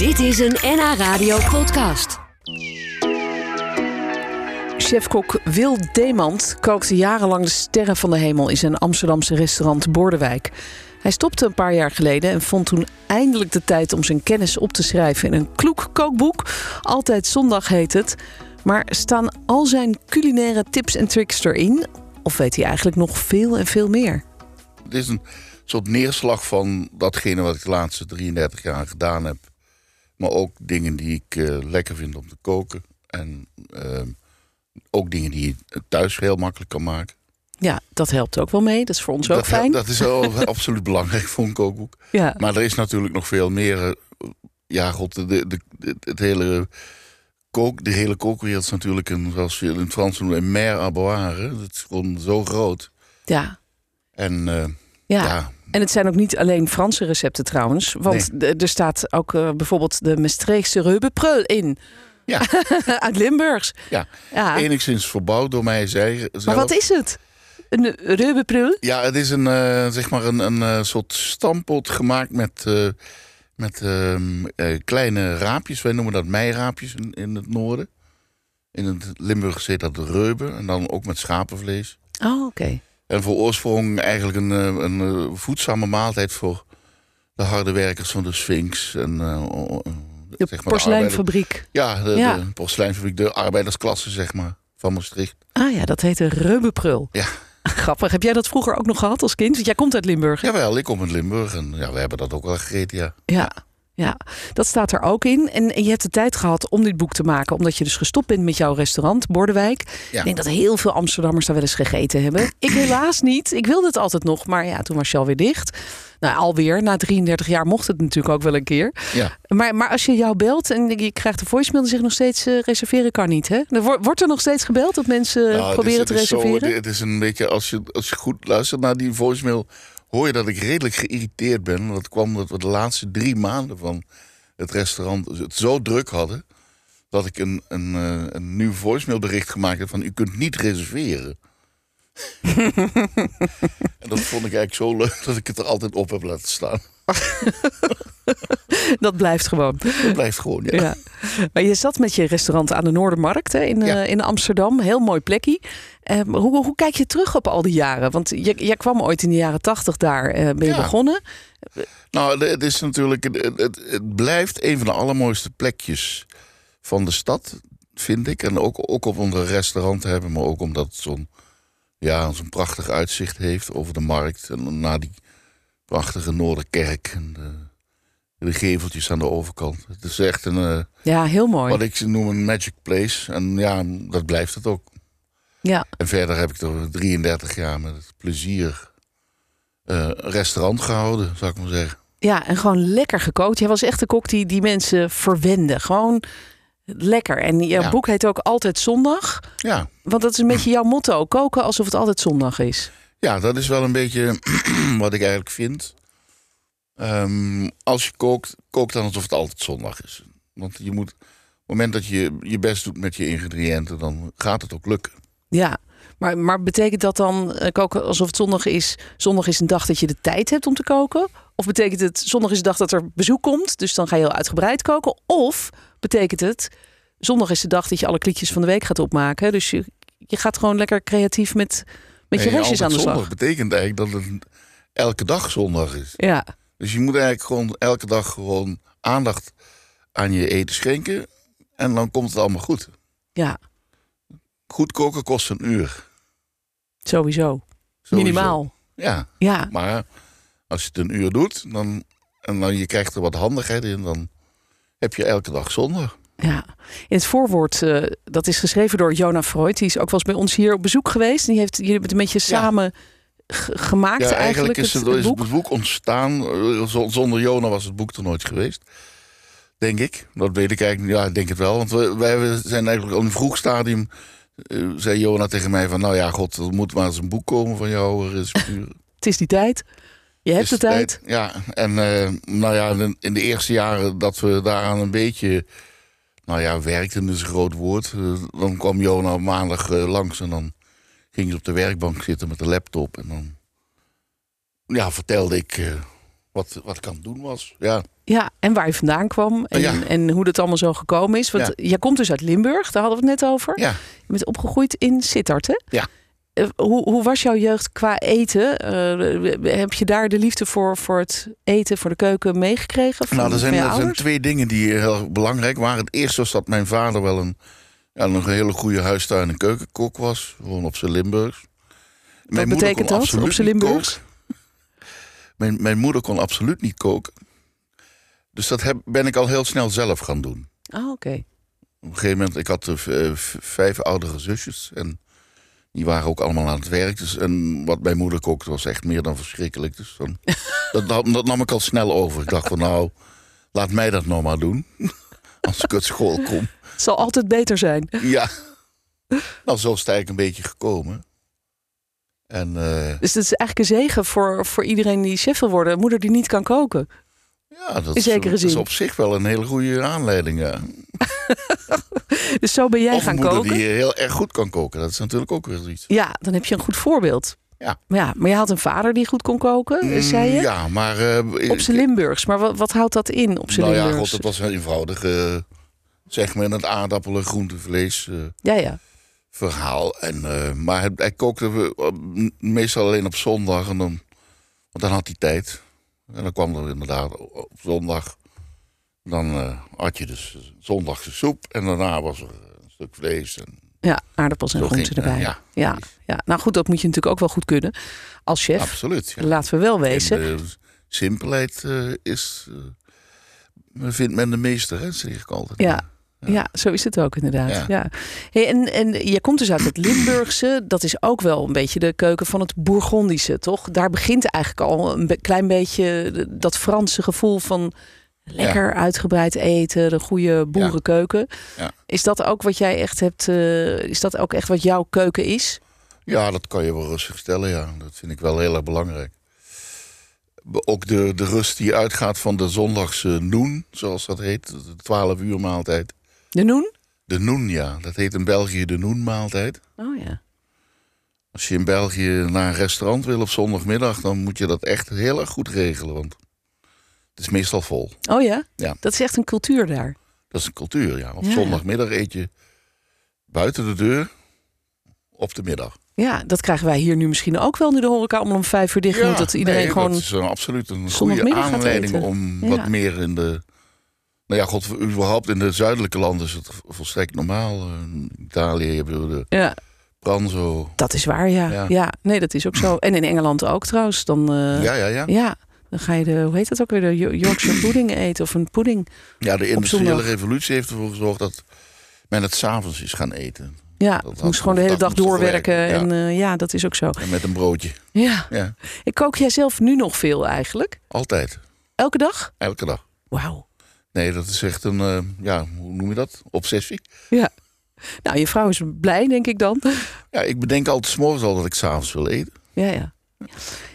Dit is een NH Radio podcast. Chefkok Wil Demand kookte jarenlang de sterren van de hemel in zijn Amsterdamse restaurant Bordewijk. Hij stopte een paar jaar geleden en vond toen eindelijk de tijd om zijn kennis op te schrijven in een kloek kookboek. Altijd zondag heet het. Maar staan al zijn culinaire tips en tricks erin? Of weet hij eigenlijk nog veel en veel meer? Het is een soort neerslag van datgene wat ik de laatste 33 jaar gedaan heb. Maar ook dingen die ik eh, lekker vind om te koken. En ehm, ook dingen die je thuis heel makkelijk kan maken. Ja, dat helpt ook wel mee. Dat is voor ons ook fijn. Dat is wel absoluut belangrijk voor een kookboek. Ja. Maar er is natuurlijk nog veel meer. eh, Ja, god, de, de, de- het hele kook, de hele kookwereld is natuurlijk een, zoals je in het Frans noemt, een mer à boire. Dat is gewoon zo groot. ja. En eh, Ja. ja, En het zijn ook niet alleen Franse recepten trouwens. Want er staat ook eh, bijvoorbeeld de Maastrichtse reubepreul in. ja, Uit Limburgs. ja. Ja. enigszins verbouwd door mij zij-. Maar wat is het? Een reubepreul? Ja, het is een, eh, zeg maar een, een eh, soort stampot gemaakt met, met ehm, eh, kleine raapjes. Wij noemen dat meiraapjes in, in het noorden. In het Limburg heet dat reuben. En dan ook met schapenvlees. Oh, oké. En voor oorsprong eigenlijk een, eh, een eh, voedzame maaltijd voor de harde werkers van de Sphinx. En, eh, De zeg maar porseleinfabriek. Ja, de, Ja. de porseleinfabriek, de arbeidersklasse zeg maar, van Maastricht. Ah ja, dat heet een reubepreul. Ja. Grappig. Heb jij dat vroeger ook nog gehad als kind? Want jij komt uit Limburg. hè? Jawel, ik kom uit Limburg en ja, we hebben dat ook wel gegeten, ja. Ja. Ja, dat staat er ook in. En je hebt de tijd gehad om dit boek te maken, omdat je dus gestopt bent met jouw restaurant, Bordewijk. Ja. Ik denk dat heel veel Amsterdammers daar wel eens gegeten hebben. Ik helaas niet. Ik wilde het altijd nog, maar ja, toen was je alweer dicht. Nou, alweer. Na 33 jaar mocht het natuurlijk ook wel een keer. Ja, Maar, maar als je jou belt en je krijgt een voicemail, dan zeg je nog steeds eh, reserveren kan niet. Hè? Er wordt, wordt er nog steeds gebeld dat mensen Nou, proberen is- te is zo- reserveren? het is een beetje, als je, als je goed luistert naar die voicemail, hoor je dat ik redelijk geïrriteerd ben. Dat kwam omdat we de laatste drie maanden van het restaurant het zo druk hadden. Dat ik een, een, eh, een nieuw voicemailbericht gemaakt heb van u kunt niet reserveren. en dat vond ik eigenlijk zo leuk dat ik het er altijd op heb laten staan. Dat blijft gewoon. Dat blijft gewoon, ja. Ja. Maar je zat met je restaurant aan de Noordermarkt hè, in, Ja. eh, in Amsterdam. Heel mooi plekje. Eh, hoe, hoe kijk je terug op al die jaren? Want je, jij kwam ooit in de jaren tachtig daar, eh, ben je Ja. begonnen. Nou, het is natuurlijk. Het, het, blijft een van de allermooiste plekjes van de stad, vind ik. En ook, ook op om een restaurant te hebben, maar ook omdat het zo'n ja, zo'n prachtig uitzicht heeft over de markt. En naar die prachtige Noorderkerk en de, de geveltjes aan de overkant. Het is echt een, eh, Ja, heel mooi. wat ik noem een magic place. En ja, dat blijft het ook. Ja. En verder heb ik er 33 jaar met plezier eh, restaurant gehouden, zou ik maar zeggen. ja, en gewoon lekker gekookt. Jij was echt de kok die, die mensen verwende. Gewoon lekker. En Ja. boek heet ook Altijd Zondag. Ja, Want dat is een beetje jouw motto. Koken alsof het altijd zondag is. Ja, dat is wel een beetje wat ik eigenlijk vind. Ehm, als je kookt, kook dan alsof het altijd zondag is. Want je moet, op het moment dat je je best doet met je ingrediënten, dan gaat het ook lukken. Ja. Maar, maar betekent dat dan eh, koken alsof het zondag is? Zondag is een dag dat je de tijd hebt om te koken? Of betekent het zondag is de dag dat er bezoek komt, dus dan ga je heel uitgebreid koken? Of betekent het zondag is de dag dat je alle kliekjes van de week gaat opmaken? Dus je, je gaat gewoon lekker creatief met, met je restjes aan de slag. zondag betekent eigenlijk dat het elke dag zondag is. Ja, Dus je moet eigenlijk gewoon elke dag gewoon aandacht aan je eten schenken. En dan komt het allemaal goed. ja, Goed koken kost een uur. sowieso. Sowieso. Minimaal. Ja, Ja, maar als je het een uur doet dan, en dan je krijgt er wat handigheid in, dan heb je elke dag zondag. Ja, in het voorwoord, eh, dat is geschreven door Jona Freud. Die is ook wel eens bij ons hier op bezoek geweest. Die heeft jullie het een beetje samen gemaakt Ja, eigenlijk, is het, het, het is boek. het boek ontstaan. eh, Zonder Jona was het boek er nooit geweest. Denk ik. Dat weet ik eigenlijk. Ja, ik denk het wel. Want we, wij zijn eigenlijk al in een vroeg stadium. eh, zei Jona tegen mij van... Nou ja, god, er moet maar eens een boek komen van jou. eh. Het is die tijd. Je hebt de tijd. Ja, en nou ja, in- de eerste jaren dat we daaraan een beetje... Nou ja, werkten is een groot woord. Dan kwam Jona maandag langs en dan ging ze op de werkbank zitten met de laptop. En dan ja, vertelde ik eh, wat, wat ik aan het doen was. Ja, Ja, en waar je vandaan kwam en, Ja. en hoe dat allemaal zo gekomen is. Want jij komt dus uit Limburg, daar hadden we het net over. Ja, Je bent opgegroeid in Sittard, hè? Ja. Eh, hoe, hoe was jouw jeugd qua eten? Eh, heb je daar de liefde voor, voor het eten, voor de keuken meegekregen? Van, nou, er zijn, je er zijn twee dingen die heel belangrijk waren. Het eerste was dat mijn vader wel een, ja, een hele goede huistuin- en keukenkok was. Gewoon op zijn Limburgs. Wat betekent dat, op zijn Limburgs? Mijn, mijn moeder kon absoluut niet koken. Dus dat heb, ben ik al heel snel zelf gaan doen. Ah, oké. Op een gegeven moment, ik had eh, eh, vijf oudere zusjes. En die waren ook allemaal aan het werk. Dus, en wat mijn moeder kookte was echt meer dan verschrikkelijk. Dus dan, dat, nam- dat nam ik al snel over. Ik dacht van nou, laat mij dat nou maar doen. Als ik uit school kom. Het zal altijd beter zijn. Ja. Nou, zo is het eigenlijk een beetje gekomen. En eh, Dus dat is eigenlijk een zegen voor, voor iedereen die chef wil worden. Een moeder die niet kan koken. ja, dat is, dat is op zich wel een hele goede aanleiding. Ja. Dus zo ben jij of gaan moeder koken. die heel erg goed kan koken. Dat is natuurlijk ook weer iets. Ja, dan heb je een goed voorbeeld. Ja. Maar, ja, maar je had een vader die goed kon koken, zei je? Mm, Ja, maar... eh, Op zijn Limburgs. Maar wat, wat houdt dat in op zijn nou ja, god, het was een eenvoudig, eh, zeg maar, een aardappelen, groente, vlees eh, Ja, ja. verhaal. En, eh, maar hij, hij kookte we, eh, meestal alleen op zondag. En dan, want dan had hij tijd. En dan kwam er inderdaad op zondag. Dan had je dus zondagse soep. En daarna was er een stuk vlees. En, Ja, aardappels en groenten het, erbij. ja. Ja, ja. Nou goed, dat moet je natuurlijk ook wel goed kunnen als chef. absoluut. Ja. Laten we wel wezen. En simpelheid eh, is... vindt men de meester, hè, zeg ik altijd. Ja. Ja. zo is het ook inderdaad. Ja. Ja. Hey, en, en je komt dus uit het Limburgse. Dat is ook wel een beetje de keuken van het Bourgondische, toch? Daar begint eigenlijk al een klein beetje dat Franse gevoel van lekker uitgebreid eten, de goede boerenkeuken. Ja. Is dat ook wat jij echt hebt? eh, is dat ook echt wat jouw keuken is? Ja, dat kan je wel rustig stellen, ja. Dat vind ik wel heel erg belangrijk. Ook de, de rust die uitgaat van de zondagse noen, zoals dat heet. De 12 uur maaltijd. De noen? De noen, ja. Dat heet in België de noenmaaltijd. Oh ja. Als je in België naar een restaurant wil op zondagmiddag... dan moet je dat echt heel erg goed regelen, want het is meestal vol. Oh ja? Ja. Dat is echt een cultuur daar. Dat is een cultuur, ja. Op Ja. zondagmiddag eet je buiten de deur op de middag. Ja, dat krijgen wij hier nu misschien ook wel nu de horeca allemaal om vijf uur dicht moet. Dat iedereen nee, gewoon... Dat is een, absoluut een goede aanleiding om Ja. wat meer in de... Nou ja, god, überhaupt in de zuidelijke landen is het volstrekt normaal. In Italië heb je de Ja, pranzo. dat is waar, ja. ja. Ja. nee, dat is ook zo. En in Engeland ook trouwens. Dan, eh, Ja, ja, ja. ja, dan ga je de, hoe heet dat ook weer, de Yo- Yorkshire pudding eten of een pudding. Ja, de industriële revolutie heeft ervoor gezorgd dat men het s'avonds is gaan eten. Ja, Dat moest gewoon de hele dag doorwerken. werken, En eh, ja, dat is ook zo. En met een broodje. Ja, Ja, ik kook jij zelf nu nog veel eigenlijk? altijd. Elke dag? Elke dag. Wauw. Nee, dat is echt een, eh, ja, hoe noem je dat? Obsessie. Ja. Nou, je vrouw is blij, denk ik dan. Ja, ik bedenk altijd 's morgens al dat ik s'avonds wil eten. Ja, ja.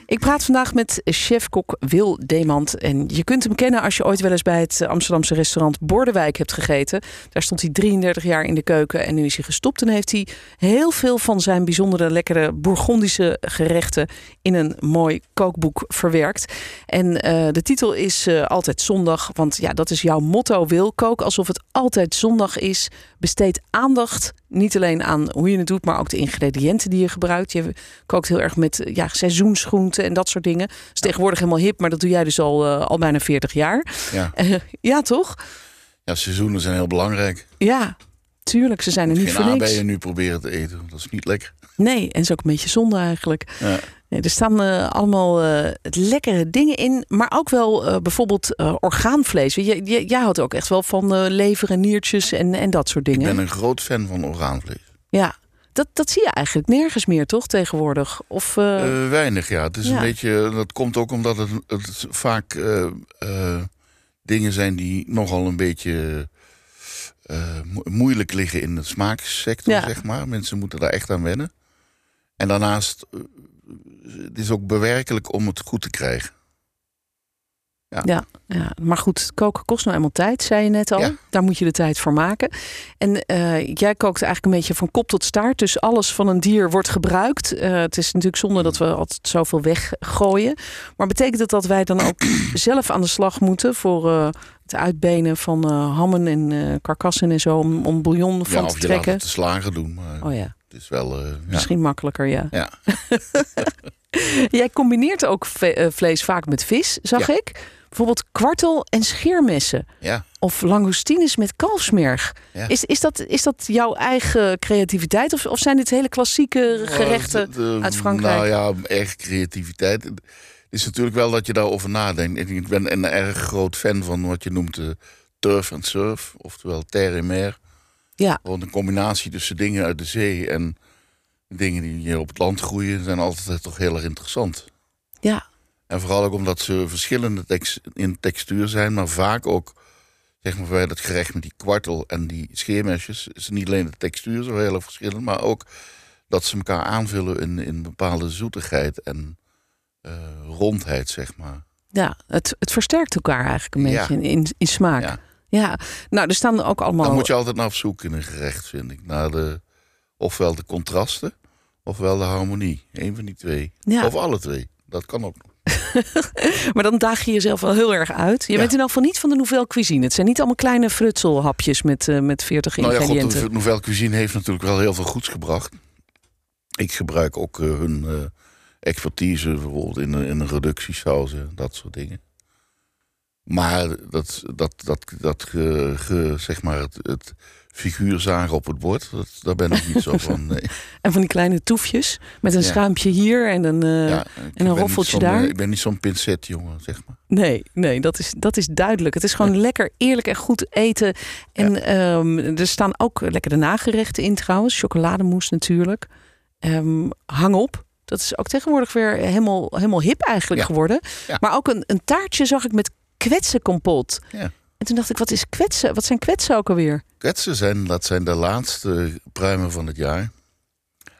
Ik praat vandaag met chefkok Wil Demand. En je kunt hem kennen als je ooit wel eens bij het Amsterdamse restaurant Bordewijk hebt gegeten. Daar stond hij 33 jaar in de keuken en nu is hij gestopt. En heeft hij heel veel van zijn bijzondere, lekkere Bourgondische gerechten in een mooi kookboek verwerkt. En eh, de titel is eh, Altijd Zondag, want ja, dat is jouw motto Wil. Kook alsof het altijd zondag is. Besteed aandacht niet alleen aan hoe je het doet, maar ook de ingrediënten die je gebruikt. Je kookt heel erg met ja, seizoensgroenten en dat soort dingen. Dat is tegenwoordig helemaal hip, maar dat doe jij dus al, eh, al bijna 40 jaar. Ja. Eh, ja, toch? ja, seizoenen zijn heel belangrijk. Ja, tuurlijk. Ze zijn er niet Geen voor niks. aardbeien nu proberen te eten. Dat is niet lekker. Nee, en is ook een beetje zonde eigenlijk. Ja. Nee, er staan eh, allemaal eh, lekkere dingen in, maar ook wel bijvoorbeeld orgaanvlees. Jij, jij, jij houdt ook echt wel van lever en niertjes en, en dat soort Ik dingen. ben een groot fan van orgaanvlees. Ja, dat, dat zie je eigenlijk nergens meer, toch, tegenwoordig? Of, eh, Eh, weinig, ja. Het is ja. een beetje, dat komt ook omdat het, het vaak eh, dingen zijn die nogal een beetje mo- moeilijk liggen in de smaaksector, Ja. zeg maar. Mensen moeten daar echt aan wennen. En daarnaast, het is ook bewerkelijk om het goed te krijgen. Ja. Ja, ja, maar goed, koken kost nou eenmaal tijd, zei je net al. Ja. Daar moet je de tijd voor maken. En eh, jij kookt eigenlijk een beetje van kop tot staart. Dus alles van een dier wordt gebruikt. Eh, het is natuurlijk zonde dat we altijd zoveel weggooien. Maar betekent het dat wij dan ook zelf aan de slag moeten voor eh, het uitbenen van hammen en karkassen en zo om, om bouillon van Ja, te of je laat trekken? het te slagen doen. Maar Oh ja, is wel... eh, ja. misschien makkelijker, ja. Ja. Jij combineert ook eh, vlees vaak met vis, zag Ja. ik. Bijvoorbeeld kwartel en scheermessen. ja. Of langoustines met kalfsmerg. Is, is, dat, is dat jouw eigen creativiteit? Of, of zijn dit hele klassieke gerechten? De- de- uit Frankrijk? Nou ja, erg creativiteit. Het is natuurlijk wel dat je daarover nadenkt. En Ik ben een erg groot fan van wat je noemt de turf en surf. Oftewel terre en mer. Ja, Want een combinatie tussen dingen uit de zee en dingen die hier op het land groeien... zijn altijd toch heel erg interessant. ja, En vooral ook omdat ze verschillende in textuur zijn, maar vaak ook, zeg maar bij dat gerecht met die kwartel en die scheermesjes, is niet alleen de textuur zo heel erg verschillend, maar ook dat ze elkaar aanvullen in, in bepaalde zoetigheid en eh, rondheid, zeg maar. ja. Het, het versterkt elkaar eigenlijk een Ja. beetje in, in, in smaak. Ja. Ja. nou, er staan ook allemaal... Dan moet je altijd naar op zoek in een gerecht, vind ik. Naar de, ofwel de contrasten, ofwel de harmonie. Eén van die twee. Ja. Of alle twee. Dat kan ook nog. Maar dan daag je jezelf wel heel erg uit. Je Ja. bent in elk geval niet van de nouvelle cuisine. Het zijn niet allemaal kleine frutselhapjes met, eh met 40 Nou ja, god, ingrediënten. de Nouvelle Cuisine heeft natuurlijk wel heel veel goeds gebracht. Ik gebruik ook eh, hun eh, expertise bijvoorbeeld in, een- in reductiesaus en dat soort dingen. Maar dat, dat, dat, dat ge- ge- zeg maar het, het figuur zagen op het bord, dat, daar ben ik niet zo van. Nee. En van die kleine toefjes met een Ja. schuimpje hier en een... eh, Ja, en een roffeltje daar? eh, Ik ben niet zo'n pincet, jongen, zeg maar. Nee, nee dat, is, dat is duidelijk. Het is gewoon lekker eerlijk en goed eten. En ehm, er staan ook lekker de nagerechten in trouwens. Chocolademousse natuurlijk. Ehm, hang op. Dat is ook tegenwoordig weer helemaal, helemaal hip eigenlijk geworden. Maar ook een, een taartje zag ik met kwetsenkompot. Ja. En toen dacht ik, wat is kwetsen? Wat zijn kwetsen ook alweer? Kwetsen zijn, dat zijn de laatste pruimen van het jaar.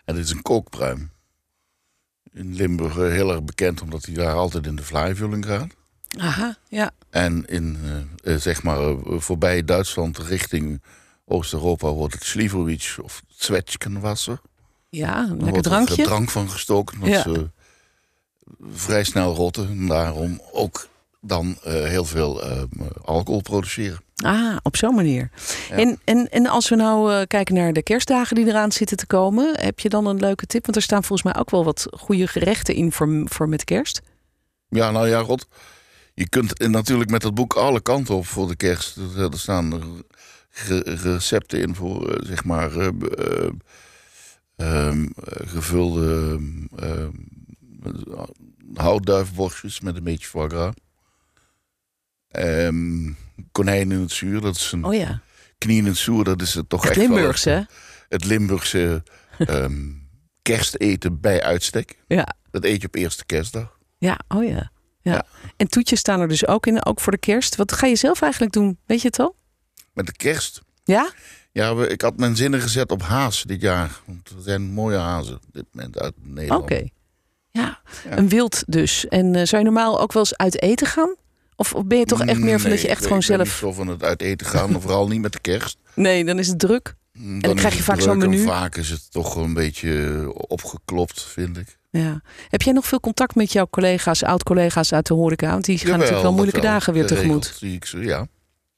En dit is een kookpruim. In Limburg eh, heel erg bekend omdat hij daar altijd in de vlaaivulling gaat. Aha, ja. En in, eh, zeg maar, voorbij Duitsland richting Oost-Europa wordt het Slivovich of Zwetschgenwasser. Ja, een Er lekker wordt er drankje. drank van gestoken. Dat Ja. ze vrij snel rotten. En daarom ook dan eh, heel veel eh, alcohol produceren. Ah, op zo'n manier. Ja. En, en, en als we nou eh, kijken naar de kerstdagen die eraan zitten te komen, heb je dan een leuke tip? Want er staan volgens mij ook wel wat goede gerechten in voor, voor met kerst. Ja, nou ja, God. Je kunt natuurlijk met dat boek alle kanten op voor de kerst. Er staan recepten in voor, zeg maar, eh, eh, ehm, eh, gevulde ehm, eh, houtduifborstjes met een beetje foie gras. Ehm, konijn in het zuur, dat is een Oh ja, knie in het zuur, dat is het toch echt echt wel hè? het Limburgse ehm, kersteten bij uitstek. Ja, Dat eet je op eerste kerstdag. ja, oh ja. ja. Ja. En toetjes staan er dus ook in, ook voor de kerst. Wat ga je zelf eigenlijk doen? Weet je het al? Met de kerst. Ja? Ja, we- ik had mijn zinnen gezet op haas dit jaar. Want er zijn mooie hazen op dit moment uit Nederland. Oké. Ja. Ja. een wild dus. En eh, zou je normaal ook wel eens uit eten gaan? Of, of ben je toch echt meer van dat je echt gewoon ben- ik ben zelf... niet zo van het uit eten gaan, maar vooral niet met de kerst. Nee, dan is het druk. Dan krijg is je het vaak zo'n en menu. Vaak is het toch een beetje opgeklopt, vind ik. Ja. Heb jij nog veel contact met jouw collega's, oud-collega's uit de horeca? Want die gaan Jawel, natuurlijk wel moeilijke dagen weer tegemoet. Zie ik ze, ja.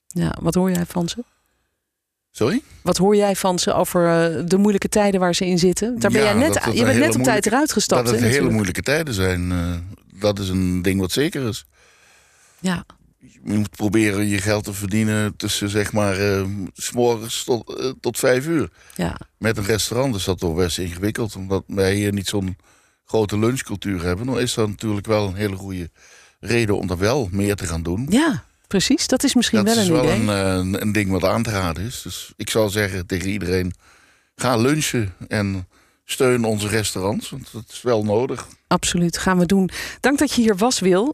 Ja, wat hoor jij van ze? Sorry? Wat hoor jij van ze over eh, de moeilijke tijden waar ze in zitten? Daar ben Ja, jij net, je bent net op tijd eruit gestapt. dat het hele moeilijke tijden zijn. eh, dat is een ding wat zeker is. Ja, Je moet proberen je geld te verdienen tussen zeg maar eh, s morgens tot, eh, tot vijf uur. ja, Met een restaurant is dat toch best ingewikkeld. Omdat wij hier niet zo'n grote lunchcultuur hebben. Dan is dat natuurlijk wel een hele goede reden om daar wel meer te gaan doen. ja, precies. Dat is misschien dat wel is een wel idee. een, eh, een, een ding wat aan te raden is. Dus ik zou zeggen tegen iedereen: ga lunchen en steun onze restaurants. Want dat is wel nodig. Absoluut, gaan we doen. Dank dat je hier was, Wil.